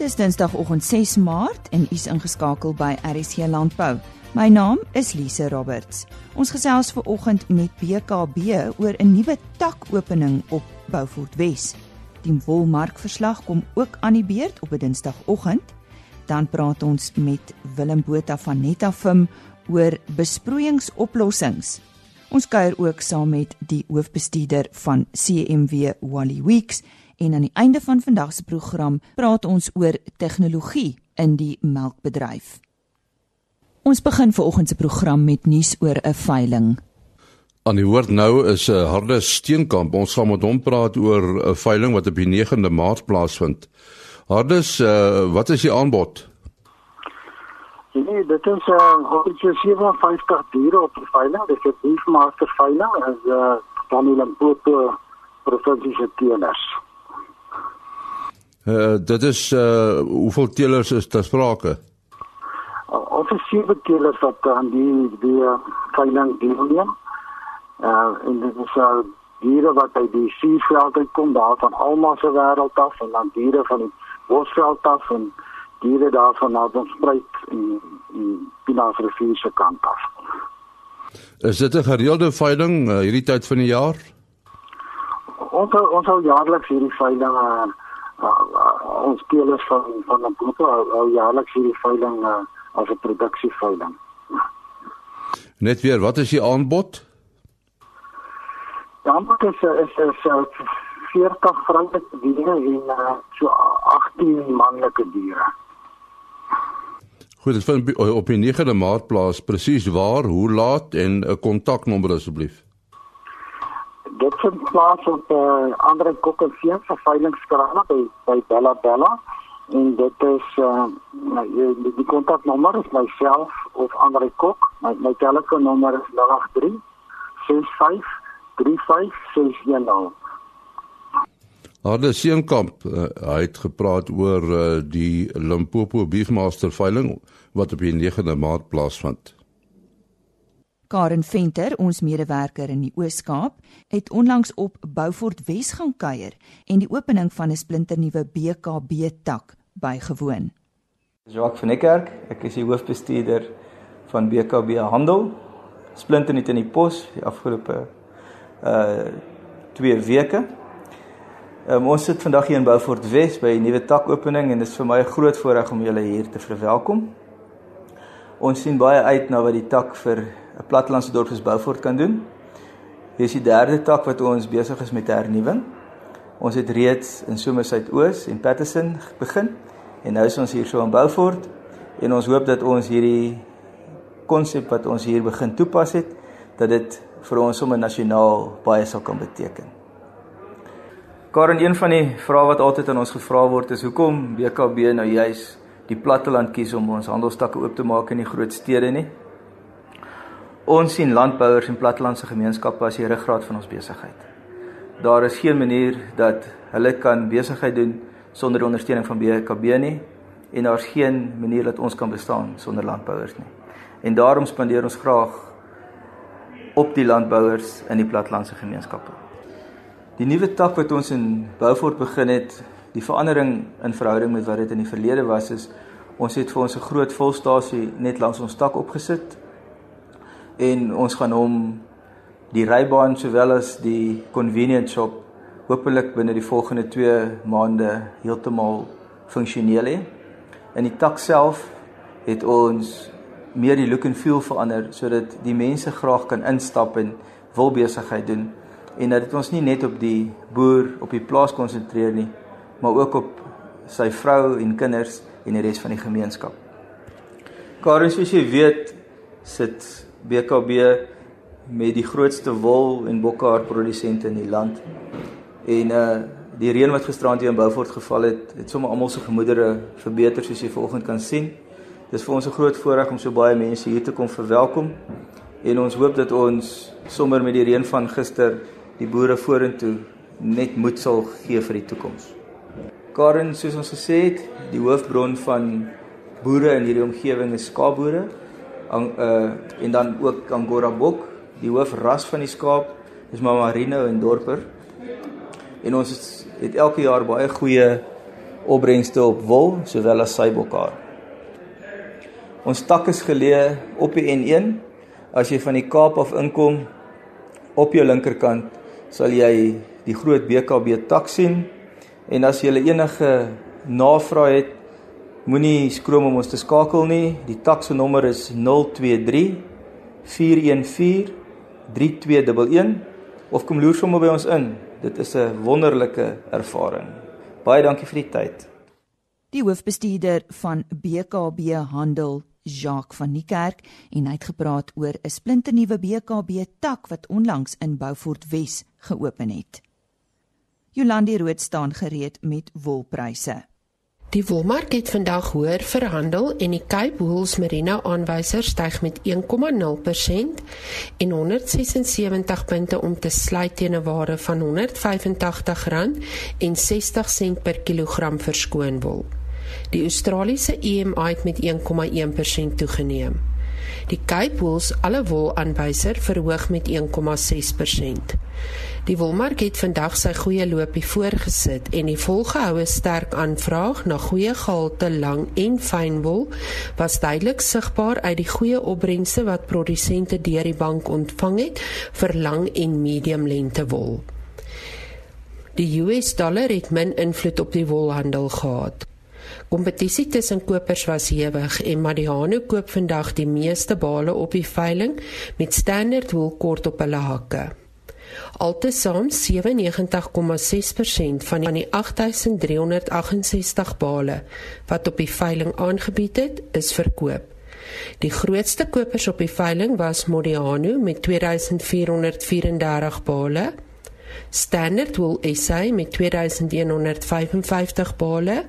Dis Dinsdagoggend 6 Maart en u's ingeskakel by RSC Landbou. My naam is Lise Roberts. Ons gesels ver oggend met BKB oor 'n nuwe takopening op Beaufort Wes. Die wolmarkverslag kom ook aan die beurt op 'n Dinsdagoggend. Dan praat ons met Willem Botha van Netafim oor besproeiingsoplossings. Ons kuier ook saam met die hoofbestuurder van CMW Wally Weeks en aan die einde van vandag se program praat ons oor tegnologie in die melkbedryf. Ons begin vanoggend se program met nuus oor 'n veiling. Aan die woord nou is 'n harde steenkamp. Ons gaan met hom praat oor 'n veiling wat op die 9de Maart plaasvind. Hardes, uh, wat is die aanbod? Nee, dit is 'n uh, 157 diere op die veiling. Dit is 'n beefmaster veiling as 'n uh, Daniel Mputo provinsiese teelers. Uh, dit is uh hoeveel teelers is daar sprake? Uh, ons het sewe teelers wat aan die die veiling deelneem. Uh en dit is uh diere wat uit die seeveld uitkom daar van almal se wêreld af en dan diere van die bosveld af en diere daarvan na ons spruit in in Pinasrivier se kant af. Is dit 'n gereelde veiling uh, hierdie tyd van die jaar? Ons ons sal jaarliks hierdie veiling uh, uh, uh, ons spelers van van 'n groep al jaarliks hierdie veiling uh, as 'n produksieveiling. Net weer, wat is die aanbod? Die aanbod is is is, is 40 vrouelike diere en uh, so 18 manlike diere. Goed, dit vind op die 9de Maart plaas. Presies waar, hoe laat en 'n kontaknommer asseblief. Dit vind plaas op uh, eh, ander kokkenvee vir veilingskrane by by Bella Bella en dit is uh, die, die kontaknommer is myself of ander kok. My my telefoonnommer is 083 65 3560. Harde Seenkamp, uh, hy het gepraat oor uh, die Limpopo Beefmaster veiling wat op die 9de Maart plaasvind. Karen Venter, ons medewerker in die Oos-Kaap, het onlangs op Beaufort Wes gaan kuier en die opening van 'n splinternuwe BKB tak bygewoon. Jacques van Niekerk, ek is die hoofbestuurder van BKB Handel. Splinternuut in die pos die afgelope uh 2 weke. Um, ons sit vandag hier in Beaufort Wes by 'n nuwe takopening en dit is vir my 'n groot voorreg om julle hier te verwelkom. Ons sien baie uit na wat die tak vir 'n plattelandse dorp soos Beaufort kan doen. Hier is die derde tak wat ons besig is met hernuwing. Ons het reeds in Somer Suidoos en Patterson begin en nou is ons hier so in Beaufort en ons hoop dat ons hierdie konsep wat ons hier begin toepas het dat dit vir ons sommer nasionaal baie sal kan beteken. Karen, een van die vrae wat altyd aan ons gevra word is hoekom BKB nou juis die platteland kies om ons handelstakke oop te maak in die groot stede nie? Ons sien landbouers en plattelandse gemeenskappe as die ruggraat van ons besigheid. Daar is geen manier dat hulle kan besigheid doen sonder ondersteuning van BKB nie en daar's geen manier dat ons kan bestaan sonder landbouers nie. En daarom spandeer ons graag op die landbouers in die plattelandse gemeenskappe. Die nuwe tak wat ons in Beaufort begin het, die verandering in verhouding met wat dit in die verlede was is ons het vir ons 'n groot volstasie net langs ons tak opgesit en ons gaan hom die rybaan sowel as die convenience shop hopelik binne die volgende 2 maande heeltemal funksioneel hê. In die tak self het ons meer die look and feel verander sodat die mense graag kan instap en wil besigheid doen en dat dit ons nie net op die boer op die plaas konsentreer nie, maar ook op sy vrou en kinders en die res van die gemeenskap. Karin, soos jy weet, sit BKB met die grootste wol en bokhaar produsente in die land. En uh die reën wat gisterand hier in Beaufort geval het, het sommer almal se gemoedere verbeter soos jy vanoggend kan sien. Dis vir ons 'n groot voorreg om so baie mense hier te kom verwelkom en ons hoop dat ons sommer met die reën van gister die boere vorentoe net moed sal gee vir die toekoms. Karen, soos ons gesê het, die hoofbron van boere in hierdie omgewing is skaapboere. En uh en dan ook Angora bok, die hoofras van die skaap is Mama Marino en Dorper. En ons het, het elke jaar baie goeie opbrengste op wol sowel as sybokhaar. Ons tak is geleë op die N1. As jy van die Kaap af inkom op jou linkerkant, sal jy die groot BKB tak sien. En as jy enige navraag het, moenie skroom om ons te skakel nie. Die tak se nommer is 023 414 3211 of kom loer sommer by ons in. Dit is 'n wonderlike ervaring. Baie dankie vir die tyd. Die hoofbestuurder van BKB Handel, Jacques van Niekerk, en hy het gepraat oor 'n splinternuwe BKB tak wat onlangs in Beaufort Wes geopen het. Jolandi Rood staan gereed met wolpryse. Die wolmark het vandag hoër verhandel en die Cape Wools Merino aanwyser styg met 1,0% en 176 punte om te sluit teen 'n waarde van R185.60 per kilogram verskoon wol. Die Australiese EMI het met 1,1% toegeneem. Die Cape Wools alle wol aanwyser verhoog met 1,6%. Die wolmark het vandag sy goeie loopie voorgesit en die volgehoue sterk aanvraag na goeie gehalte lang en fynwol was duidelik sigbaar uit die goeie opbrengste wat produsente deur die bank ontvang het vir lang en medium lengte wol. Die US dollar het min invloed op die wolhandel gehad. Kompetisie tussen kopers was hewig en Madiano koop vandag die meeste bale op die veiling met standaard wol kort op hulle hakke. Altesaam 97,6% van die 8368 bale wat op die veiling aangebied het, is verkoop. Die grootste kopers op die veiling was Modiano met 2434 bale, Standard Wool SA met 2155 bale,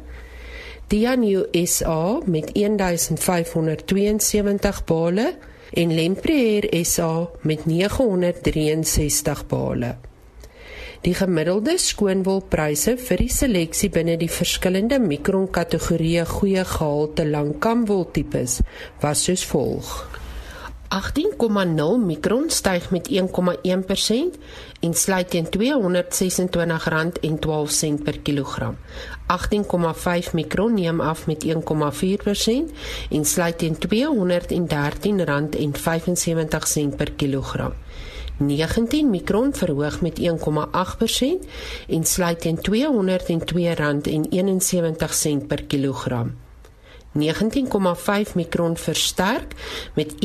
Dianu SA met 1572 bale en Lemprier SA met 963 bale. Die gemiddelde skoonwolpryse vir die seleksie binne die verskillende mikron kategorieë goeie gehalte langkamwol tipes was soos volg: 18,0 mikron styg met 1,1% en sluit teen R226,12 per kilogram. 18,5 mikron neem af met 1,4% en sluit teen R213,75 per kilogram. 19 mikron verhoog met 1,8% en sluit teen R202,71 per kilogram. 19,5 mikron versterk met 1,0%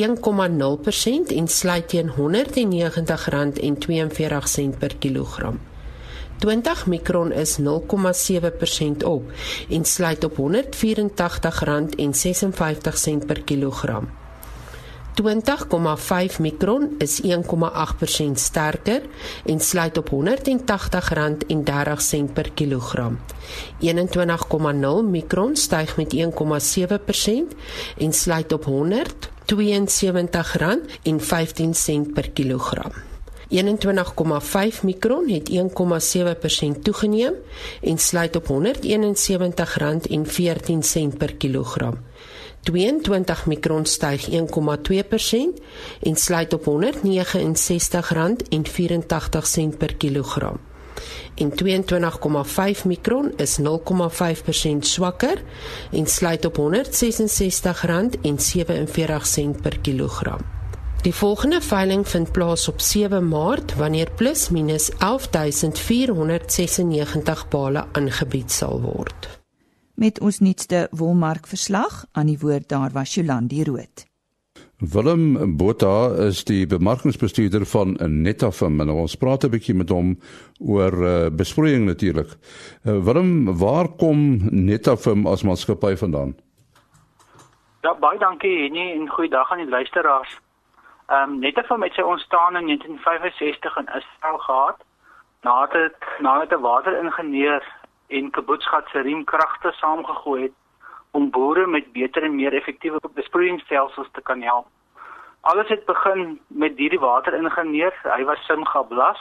en sluit teen R190,42 per kilogram. 20 mikron is 0,7% op en sluit op R184,56 per kilogram. 20,5 mikron is 1,8% sterker en sluit op R180,30 per kilogram. 21,0 mikron styg met 1,7% en sluit op R172,15 per kilogram. 21,5 mikron het 1,7% toegeneem en sluit op R171,14 per kilogram. 22 mikron styg 1,2% en sluit op R169,84 per kilogram. En 22,5 mikron is 0,5% swakker en sluit op R166,47 per kilogram. Die volgende veiling vind plaas op 7 Maart wanneer plus minus 11496 bale aangebied sal word met ons nuutste wolmark verslag aan die woord daar was Jolandi Rood. Willem Botha is die bemarkingsbestuurder van Netafim en ons praat 'n bietjie met hom oor uh, besproeiing natuurlik. Uh, Willem, waar kom Netafim as maatskappy vandaan? Ja, baie dankie Henny en goeiedag aan die luisteraars. Ehm um, Netafim het sy ontstaan in 1965 in Israel gehad nadat nadat 'n wateringenieur en Kaboetsgat se riemkragte saamgegooi het om boere met beter en meer effektiewe besproeiingsstelsels te kan help. Alles het begin met hierdie wateringenieur. Hy was Simga Blas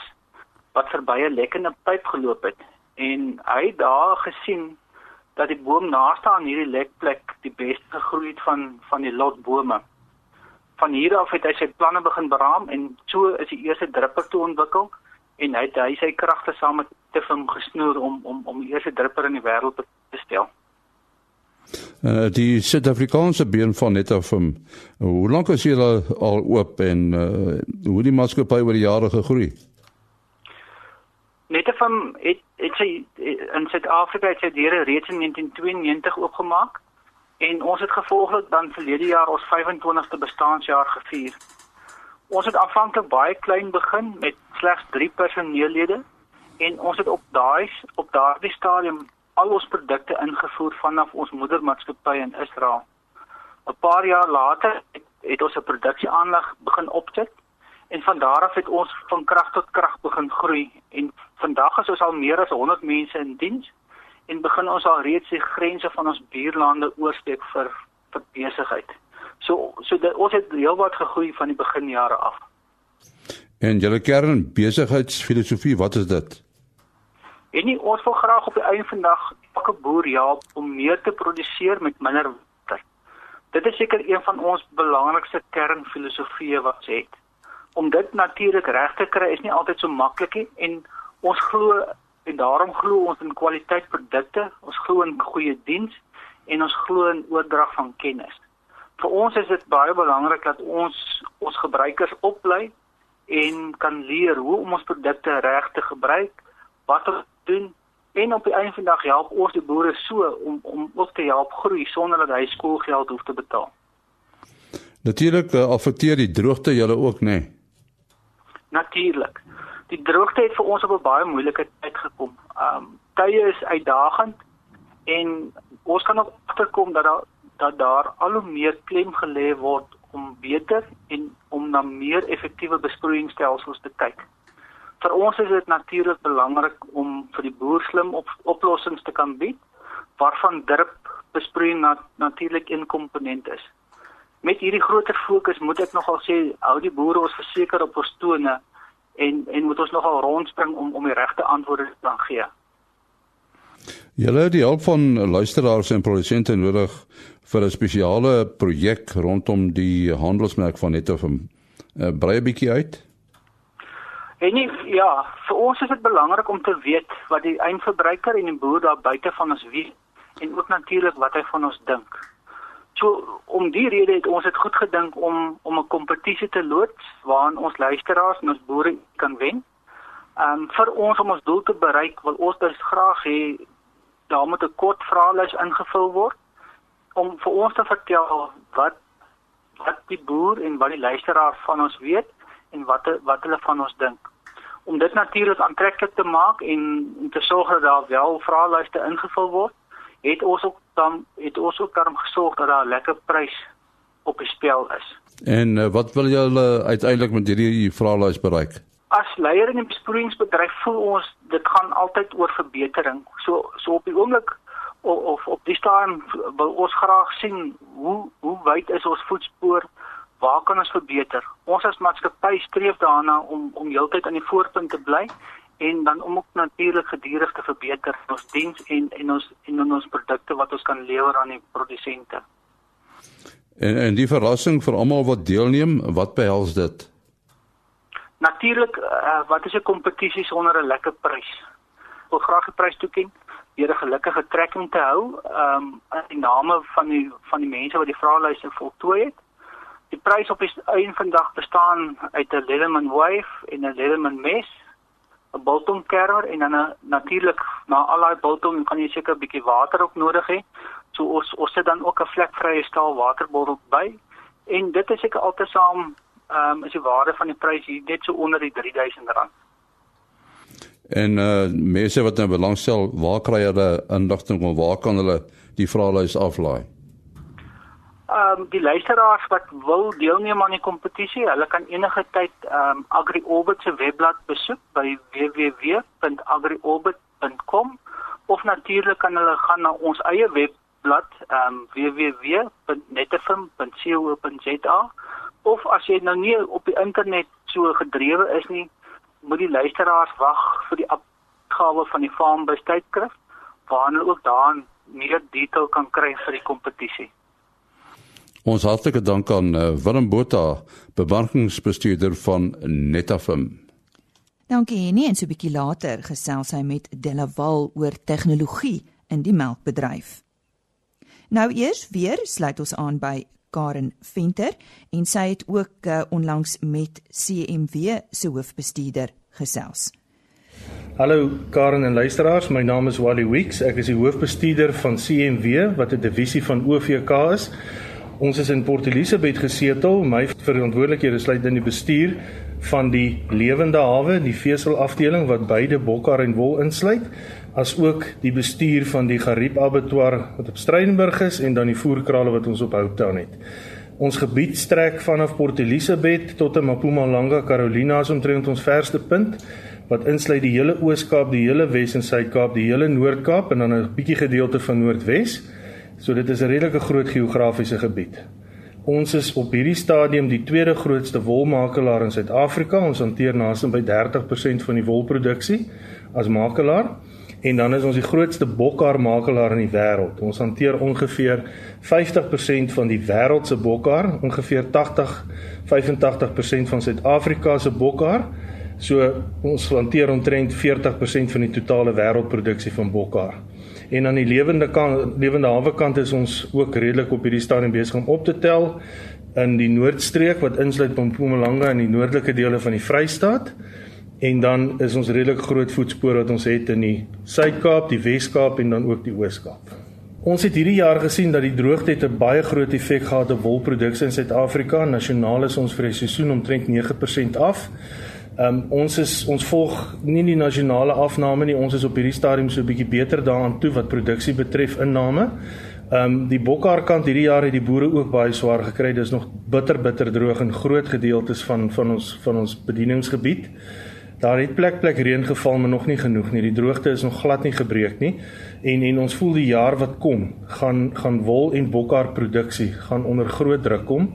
wat verby 'n lekkende pyp geloop het en hy het daar gesien dat die boom naaste aan hierdie lekplek die beste gegroei het van van die lotbome. Van hier af het hy sy planne begin beraam en so is die eerste drupper toe ontwikkel en hy het hy sy kragte saam met Tifum gesnoer om om om die eerste dripper in die wêreld te stel. Uh, die Suid-Afrikaanse been van Netafim. Hoe lank is julle al oop en uh, hoe die maatskappy oor die jare gegroei? Netafim het het sy in Suid-Afrika het sy deure reeds in 1992 oopgemaak en ons het gevolglik dan verlede jaar ons 25ste bestaanjaar gevier. Ons het aanvanklik baie klein begin met slegs 3 personeellede en ons het op daai op daardie stadium al ons produkte ingevoer vanaf ons moedermaatskappy in Israel. 'n Paar jaar later het, het ons 'n produksieaanleg begin opsit en van daar af het ons van krag tot krag begin groei en vandag is ons al meer as 100 mense in diens en begin ons al reeds die grense van ons buurlande oorsteek vir vir besigheid. So so dit, ons het heelwat gegroei van die beginjare af. En julle kern besigheidsfilosofie, wat is dit? En nie ons wil graag op die einde van dag elke boer help om meer te produseer met minder water. Dit is seker een van ons belangrikste kernfilosofieë wat ons het. Om dit natuurlik reg te kry is nie altyd so maklik nie en ons glo en daarom glo ons in kwaliteit produkte, ons glo in goeie diens en ons glo in oordrag van kennis. Vir ons is dit baie belangrik dat ons ons gebruikers oplei en kan leer hoe om ons produkte reg te gebruik, wat om te doen en op die einde van die dag help ons die boere so om om ook te help groei sonder dat hy skoolgeld hoef te betaal. Natuurlik uh, affekteer die droogte julle ook, nê? Nee? Natuurlik. Die droogte het vir ons op 'n baie moeilike tyd gekom. Um tye is uitdagend en ons kan ook agterkom dat daar dat daar al hoe meer klem gelê word om beter en om na meer effektiewe besproeiingsstelsels te kyk. Vir ons is dit natuurlik belangrik om vir die boer slim op, oplossings te kan bied waarvan drip besproeiing na, natuurlik een komponent is. Met hierdie groter fokus moet ek nogal sê hou die boere ons verseker op ons tone en en moet ons nogal rondspring om om die regte antwoorde te kan gee. Julle het die hulp van luisteraars en produsente nodig vir 'n spesiale projek rondom die handelsmerk van Netofim. Uh, brei 'n bietjie uit. En nie, ja, vir ons is dit belangrik om te weet wat die eindverbruiker en die boer daar buite van ons weet en ook natuurlik wat hy van ons dink. So om die rede het ons dit goed gedink om om 'n kompetisie te loods waarin ons luisteraars en ons boere kan wen. Ehm um, vir ons om ons doel te bereik, wil ons dus graag hê daar moet 'n kort vraelys ingevul word om vir ons te vertel wat wat die boer en wat die luisteraar van ons weet en wat wat hulle van ons dink. Om dit natuurlik aantreklik te maak en om te sorg dat daar wel vraelyste ingevul word, het ons ook dan het ons ook daarom gesorg dat daar 'n lekker prys op die spel is. En uh, wat wil julle uiteindelik met hierdie vraelys bereik? As leier in die besproeiingsbedryf voel ons dit gaan altyd oor verbetering. So so op die oomblik of, of op die staan wil ons graag sien hoe hoe wyd is ons voetspoor? Waar kan ons verbeter? Ons as maatskappy streef daarna om om heeltyd aan die voorpunt te bly en dan om ook natuurlik gedurig te verbeter ons diens en en ons en in ons produkte wat ons kan lewer aan die produsente. En en die verrassing vir almal wat deelneem, wat behels dit? Natuurlik, uh, wat is 'n kompetisie sonder 'n lekker prys? Ek wil graag die prys toeken deur 'n gelukkige trekking te hou, ehm um, in die name van die van die mense wat die vraelyste voltooi het. Die prys op die einde van die dag bestaan uit 'n Leatherman wave en 'n Leatherman mes, 'n biltong kermer en dan 'n natuurlik na al daai biltong kan jy seker 'n bietjie water ook nodig hê. So ons ons sit dan ook 'n vlekvrye staal waterbottel by en dit is seker altesaam ehm um, is die waarde van die prys hier net so onder die R3000. En uh mense wat nou belangstel, waar kry hulle inligting of waar kan hulle die vraelys aflaai? Ehm um, die luisteraars wat wil deelneem aan die kompetisie, hulle kan enige tyd ehm um, AgriOrbit se webblad besoek by www.agriorbit.com of natuurlik kan hulle gaan na ons eie webblad ehm um, www.netefim.co.za of as jy nou nie op die internet so gedrewe is nie, moet die luisteraars wag vir die opgawe van die Farmbus tydskrif waar hulle ook daarin meer detail kan kry vir die kompetisie. Ons hartlike dank aan uh, Willem Botha, bemarkingsbestuurder van Netafim. Dankie Henny en so 'n bietjie later gesels hy met Delaval oor tegnologie in die melkbedryf. Nou eers weer sluit ons aan by Karen Venter en sy het ook uh, onlangs met CMW se hoofbestuurder gesels. Hallo Karen en luisteraars, my naam is Wally Weeks. Ek is die hoofbestuurder van CMW wat 'n divisie van OVK is. Ons is in Port Elizabeth gesetel. My verantwoordelikhede sluit in die bestuur van die lewende hawe, die veselafdeling wat beide bokkar en wol insluit, as ook die bestuur van die Gariep Abattoir wat op Strydinburg is en dan die voerkrale wat ons op Houttown het. Ons gebied strek vanaf Port Elizabeth tot in Mpumalanga, Carolina is omtrent ons verste punt wat insluit die hele Oos-Kaap, die hele Wes en Suid-Kaap, die hele Noord-Kaap en dan 'n bietjie gedeelte van Noordwes. So dit is 'n redelike groot geografiese gebied. Ons is op hierdie stadium die tweede grootste wolmakelaar in Suid-Afrika. Ons hanteer naasby 30% van die wolproduksie as makelaar en dan is ons die grootste bokkar makelaar in die wêreld. Ons hanteer ongeveer 50% van die wêreld se bokkar, ongeveer 80-85% van Suid-Afrika se bokkar So ons hanteer omtrent 40% van die totale wêreldproduksie van bokkar. En aan die lewende kant lewende hawe kant is ons ook redelik op hierdie stadium besig om op te tel in die noordstreek wat insluit Mpumalanga en die noordelike dele van die Vrystaat. En dan is ons redelik groot voetspore wat ons het in die Suid-Kaap, die Wes-Kaap en dan ook die Oos-Kaap. Ons het hierdie jaar gesien dat die droogte het 'n baie groot effek gehad op wolproduksie in Suid-Afrika. Nasionaal is ons vir die seisoen omtrent 9% af. Ehm um, ons is ons volg nie die nasionale afname nie. Ons is op hierdie stadium so 'n bietjie beter daaraan toe wat produksie betref inname. Ehm um, die bokkar kant hierdie jaar het die boere ook baie swaar gekry. Dis nog bitter bitter droog in groot gedeeltes van van ons van ons bedieningsgebied. Daar het plek plek reën geval, maar nog nie genoeg nie. Die droogte is nog glad nie gebreek nie. En en ons voel die jaar wat kom, gaan gaan wol en bokkar produksie gaan onder groot druk kom.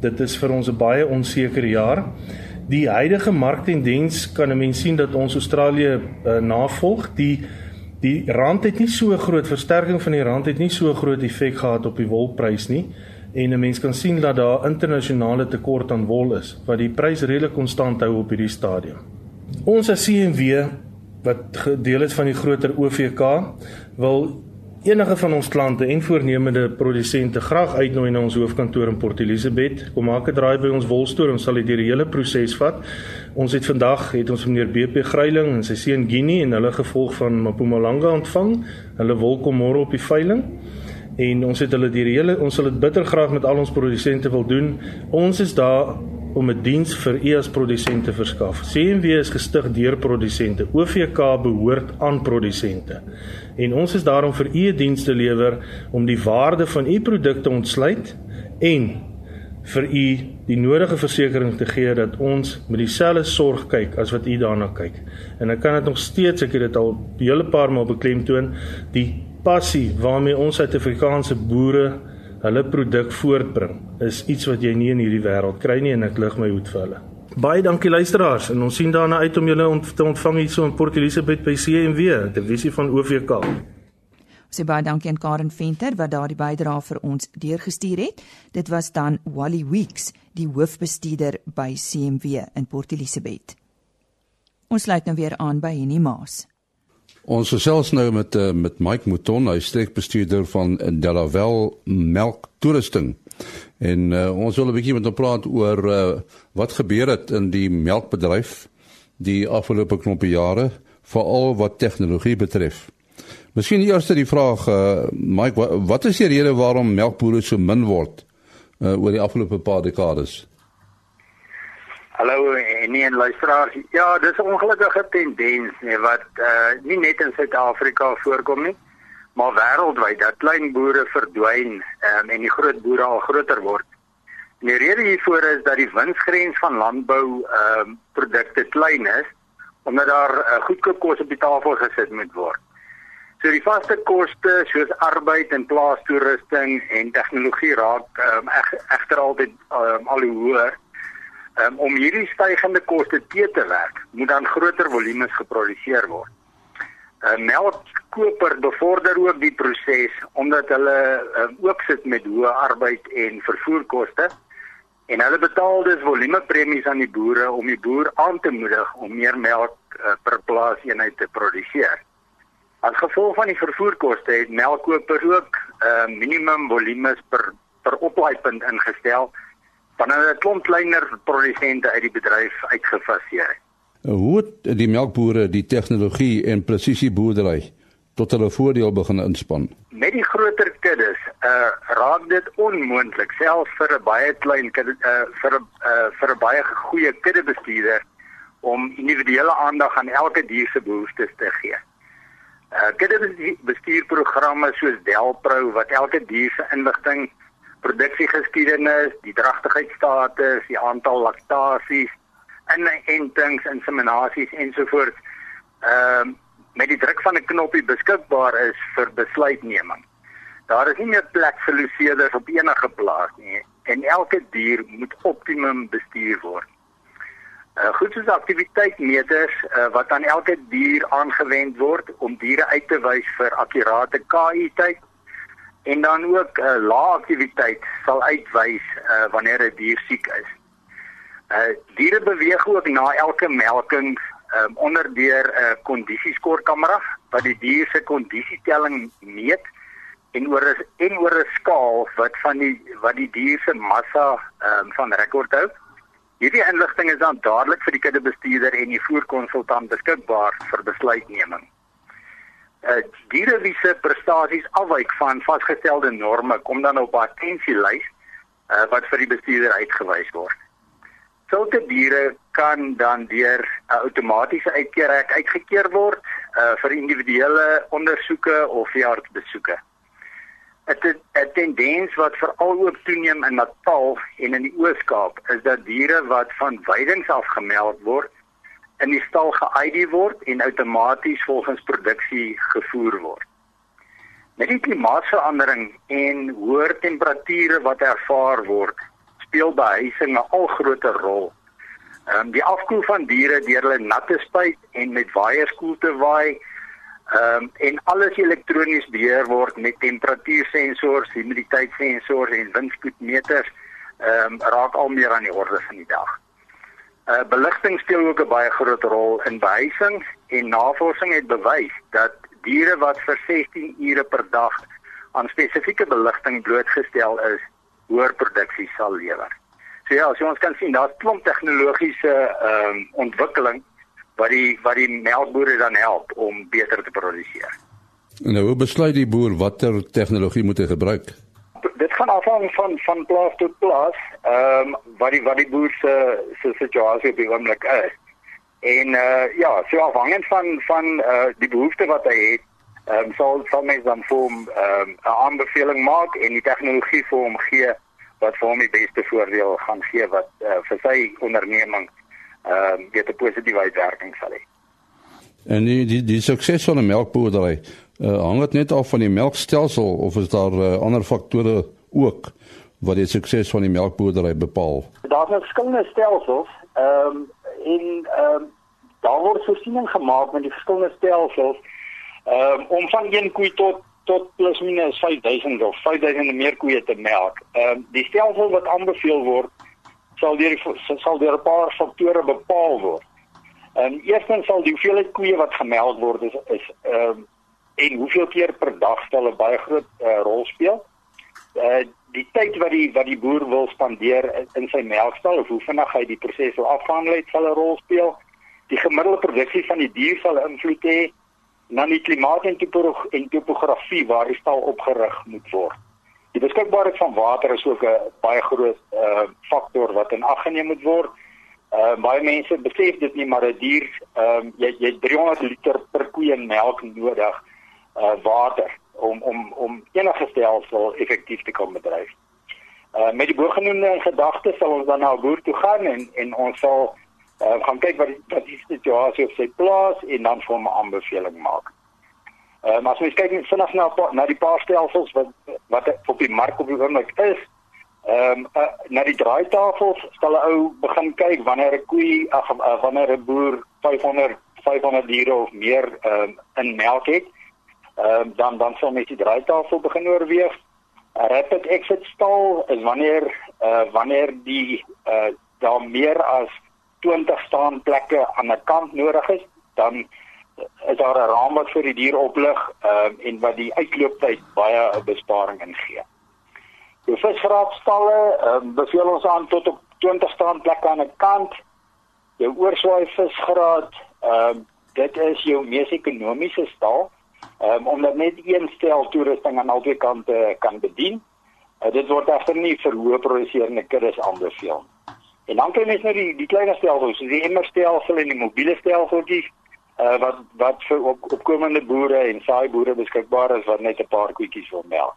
Dit is vir ons 'n baie onseker jaar die huidige marktendens kan 'n mens sien dat ons Australië uh, navolg. Die die rand het nie so groot versterking van die rand het nie so groot effek gehad op die wolprys nie en 'n mens kan sien dat daar internasionale tekort aan wol is wat die prys redelik konstant hou op hierdie stadium. Ons as CMW wat deel is van die groter OVK wil enige van ons klante en voornemende produsente graag uitnooi na ons hoofkantoor in Port Elizabeth. Kom maak 'n draai by ons wolstoor en sal dit deur die hele proses vat. Ons het vandag het ons meneer BP Gryiling en sy seun Ginny en hulle gevolg van Mpumalanga ontvang. Hulle wil kom môre op die veiling. En ons het hulle deur die hele ons sal dit bitter graag met al ons produsente wil doen. Ons is daar om 'n diens vir u as produsente verskaf. CMW is gestig deur produsente. OVK behoort aan produsente. En ons is daar om vir u 'n diens te lewer om die waarde van u produk te ontsluit en vir u die nodige versekerings te gee dat ons met dieselfde sorg kyk as wat u daarna kyk. En ek kan dit nog steeds, ek het dit al 'n hele paar maal beklemtoon, die passie waarmee ons Suid-Afrikaanse boere hulle produk voortbring is iets wat jy nie in hierdie wêreld kry nie en ek lig my hoed vir hulle. Baie dankie luisteraars en ons sien daarna uit om julle ont te ontvang hier so in Port Elizabeth by CMW, divisie van OVK. Ons sê baie dankie aan Karen Venter wat daardie bydrae vir ons deurgestuur het. Dit was dan Wally Weeks, die hoofbestuurder by CMW in Port Elizabeth. Ons sluit nou weer aan by Henny Maas. Ons gesels nou met uh, met Mike Mouton, hy streekbestuurder van Delavel Melk Toerusting. En uh, ons wil 'n bietjie met hom praat oor uh, wat gebeur het in die melkbedryf die afgelope knoppe jare, veral wat tegnologie betref. Miskien eers die vraag uh, Mike, wat, wat is die rede waarom melkbore so min word uh, oor die afgelope paar dekades? Hallo en nie en luisteraars. Ja, dis 'n ongelukkige tendens nee wat uh nie net in Suid-Afrika voorkom nie, maar wêreldwyd dat klein boere verdwyn um, en die groot boere al groter word. En die rede hiervoor is dat die winsgrens van landbou ehm um, produkte klein is omdat daar uh, goedkoop kos op die tafel gesit moet word. So die vaste koste soos arbeid en plaastoerusting en tegnologie raak um, egter altyd um, al hoe hoër Um, om hierdie stygende koste te te werk, moet dan groter volumes geproduseer word. uh, Melkkoper bevorder ook die proses omdat hulle um, ook sit met hoë arbeid en vervoerkoste En hulle betaal dus volumepremies aan die boere om die boer aan te moedig om meer melk uh, per plaaseenheid te produseer. As gevolg van die vervoerkoste het melkkopers ook uh, minimum volumes per per oplaaipunt ingestel wanneer hulle 'n klomp kleiner produsente uit die bedryf uitgefaseer het. Hoe het die melkbore die tegnologie en presisieboerdery tot hulle voordeel begin inspann? Met die groter kuddes, uh raak dit onmoontlik selfs vir 'n baie klein kudde uh vir 'n uh vir 'n baie goeie kuddebestuurder om individuele aandag aan elke dier se behoeftes te gee. Uh kuddebestuurprogramme soos Delpro wat elke dier se inligting, produksiegeskiedenis, die dragtigheidsstatus, die aantal laktasies, inentings, inseminasies ensovoorts ehm uh, met die druk van 'n knoppie beskikbaar is vir besluitneming. Daar is nie meer plek vir luseerders op enige plaas nie en elke dier moet optimum bestuur word. Uh, goed soos aktiwiteitsmeters uh, wat aan elke dier aangewend word om diere uit te wys vir akkurate KI tyd en dan ook 'n uh, lae aktiwiteit sal uitwys uh, wanneer 'n die dier siek is. Uh diere beweeg ook na elke melking um, onder deur 'n uh, kondisieskoorkamera wat die dier se kondisietelling meet en oor 'n en oor 'n skaal wat van die wat die dier se massa um, van rekord hou. Hierdie inligting is dan dadelik vir die kuddebestuurder en die voerkonsultant beskikbaar vir besluitneming. Uh diere wie se prestasies afwyk van vasgestelde norme kom dan op 'n attensielys uh, wat vir die bestuurder uitgewys word. Sulke diere kan dan deur 'n outomatiese uitkeerhek uitgekeer word uh, vir individuele ondersoeke of veeartsbesoeke. 'n tendens wat veral ook toeneem in Natal en in die Oos-Kaap is dat diere wat van weidings af gemeld word in die stal ge-ID word en outomaties volgens produksie gevoer word. Met die klimaatsverandering en hoër temperature wat ervaar word, speel behuising 'n al groter rol. Ehm um, die afkoel van diere deur hulle natte spuit en met waaiers koel te waai. Ehm um, en alles elektronies beheer word met temperatuursensors, humiditeitssensors en windspoedmeters. Ehm um, raak al meer aan die orde van die dag. Uh beligting speel ook 'n baie groot rol in behuising en navorsing het bewys dat diere wat vir 16 ure per dag aan spesifieke beligting blootgestel is, hoër produksie sal lewer. So ja, as jy ons kan sien, daar's klomp tegnologiese ehm um, ontwikkeling wat die wat die melkbore dan help om beter te produseer. Nou hoe besluit die boer watter tegnologie moet hy gebruik? Dit gaan afhang van van plaas tot plaas, ehm um, wat die wat die boer se se situasie op die oomblik is. En uh ja, so afhangend van van uh die behoefte wat hy het, ehm um, sal sal mens dan vir hom ehm um, 'n aanbeveling maak en die tegnologie vir hom gee wat vir hom die beste voordeel gaan gee wat uh, vir sy onderneming ehm uh, dit 'n positiewe uitwerking sal hê. En die die, die sukses van 'n melkboerdery uh, hang dit net af van die melkstelsel of is daar uh, ander faktore ook wat die sukses van die melkboerdery bepaal? Daar's verskillende stelsels ehm um, en ehm um, daar word voorsiening gemaak met die verskillende stelsels um, om van een koei tot tot plus minus 5000 of 5000 meer koeie te melk. Ehm um, die stelsel wat aanbeveel word sal deur sal deur 'n paar faktore bepaal word. Ehm um, eerstens sal die hoeveelheid koeie wat gemelk word is is ehm um, en hoeveel keer per dag stel 'n baie groot uh, rol speel. Uh die tyd wat die wat die boer wil spandeer in, sy melkstal of hoe vinnig hy die proses wil afhandel het sal 'n rol speel. Die gemiddelde produksie van die dier sal invloed hê na die klimaat en, en topografie waar die stal opgerig moet word. Die beskikbaarheid van water is ook 'n baie groot uh faktor wat in ag geneem moet word. Uh baie mense besef dit nie maar 'n dier ehm uh, jy jy 300 liter per koe melk nodig uh water om om om enige stelsel effektief te kan bedryf. Uh met die bogenoemde gedagtes sal ons dan na boer toe gaan en en ons sal uh, gaan kyk wat die, wat die situasie op sy plaas en dan vir 'n aanbeveling maak. Uh, maar as jy kyk vinnig na na die paar stelsels wat wat op die mark op die oomblik is, ehm um, uh, na die draaitafels stel 'n ou begin kyk wanneer 'n koei ag uh, wanneer 'n boer 500 500 diere of meer ehm um, in melk het. Ehm um, dan dan sal mens die draaitafel begin oorweeg. rapid exit stal is wanneer uh wanneer die uh daar meer as 20 staanplekke aan 'n kant nodig is, dan is daar 'n raam wat vir die dier oplig um, en wat die uitlooptyd baie 'n besparing ingee. Die visgraafstalle um, beveel ons aan tot op 20 staanplekke aan 'n kant. Jou oorswaai visgraad, ehm um, dit is jou mees ekonomiese stal, ehm um, omdat net een stel toerusting aan albei kante kan bedien. Uh, dit word egter nie vir hoë produserende kuddes aanbeveel. En dan kry mens nou die die kleiner stelsels, die emmerstelsel en die mobiele stelseltjies uh, wat wat vir op, opkomende boere en saai boere beskikbaar is wat net 'n paar koetjies wil melk.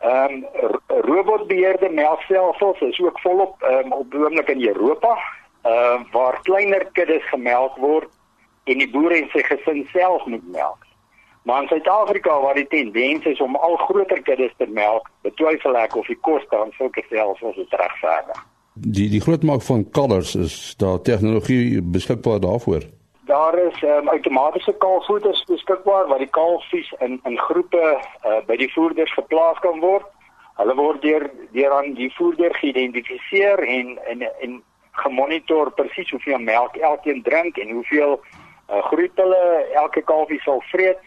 Ehm um, robotbeheerde melkstelsels is ook volop um, op oomblik in Europa, ehm uh, waar kleiner kuddes gemelk word en die boere en sy gesin self moet melk. Maar in Suid-Afrika waar die tendens is om al groter kuddes te melk, betwyfel ek of die koste aan sulke stelsels regverdig. Die die grootmaak van kalvers is daar tegnologie beskikbaar daarvoor. Daar is um, outomatiese kalfvoeders beskikbaar waar die kalfies in in groepe uh, by die voerders geplaas kan word. Hulle word deur deur aan die voerder geïdentifiseer en en en gemonitor presies hoeveel melk elkeen drink en hoeveel uh, groeit hulle elke kalfie sal vreet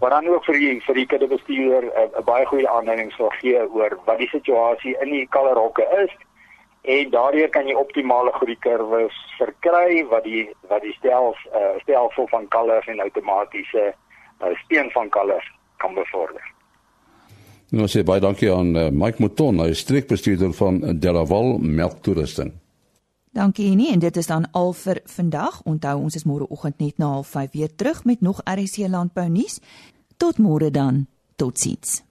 wat dan ook vir die vir die kuddebestuurder 'n uh, baie goeie aanduiding sal gee oor wat die situasie in die kalverhokke is en daardeur kan jy optimale groeikurwes verkry wat die wat die stelsel uh, stelsel van kalvers en outomatiese uh, steen van kalvers kan bevorder. Nou sê baie dankie aan uh, Mike Mouton, hy is streekbestuurder van Delaval Melktoerusting. Dankie nie en dit is dan al vir vandag. Onthou ons is môre oggend net na 05:30 weer terug met nog RC landbou nuus. Tot môre dan. Totsiens.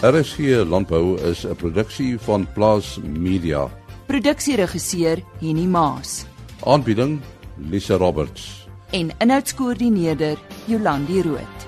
RSG Landbou is 'n produksie van Plaas Media. Produksieregisseur Henny Maas. Aanbieding Lisa Roberts. En inhoudskoördineerder Jolandi Root.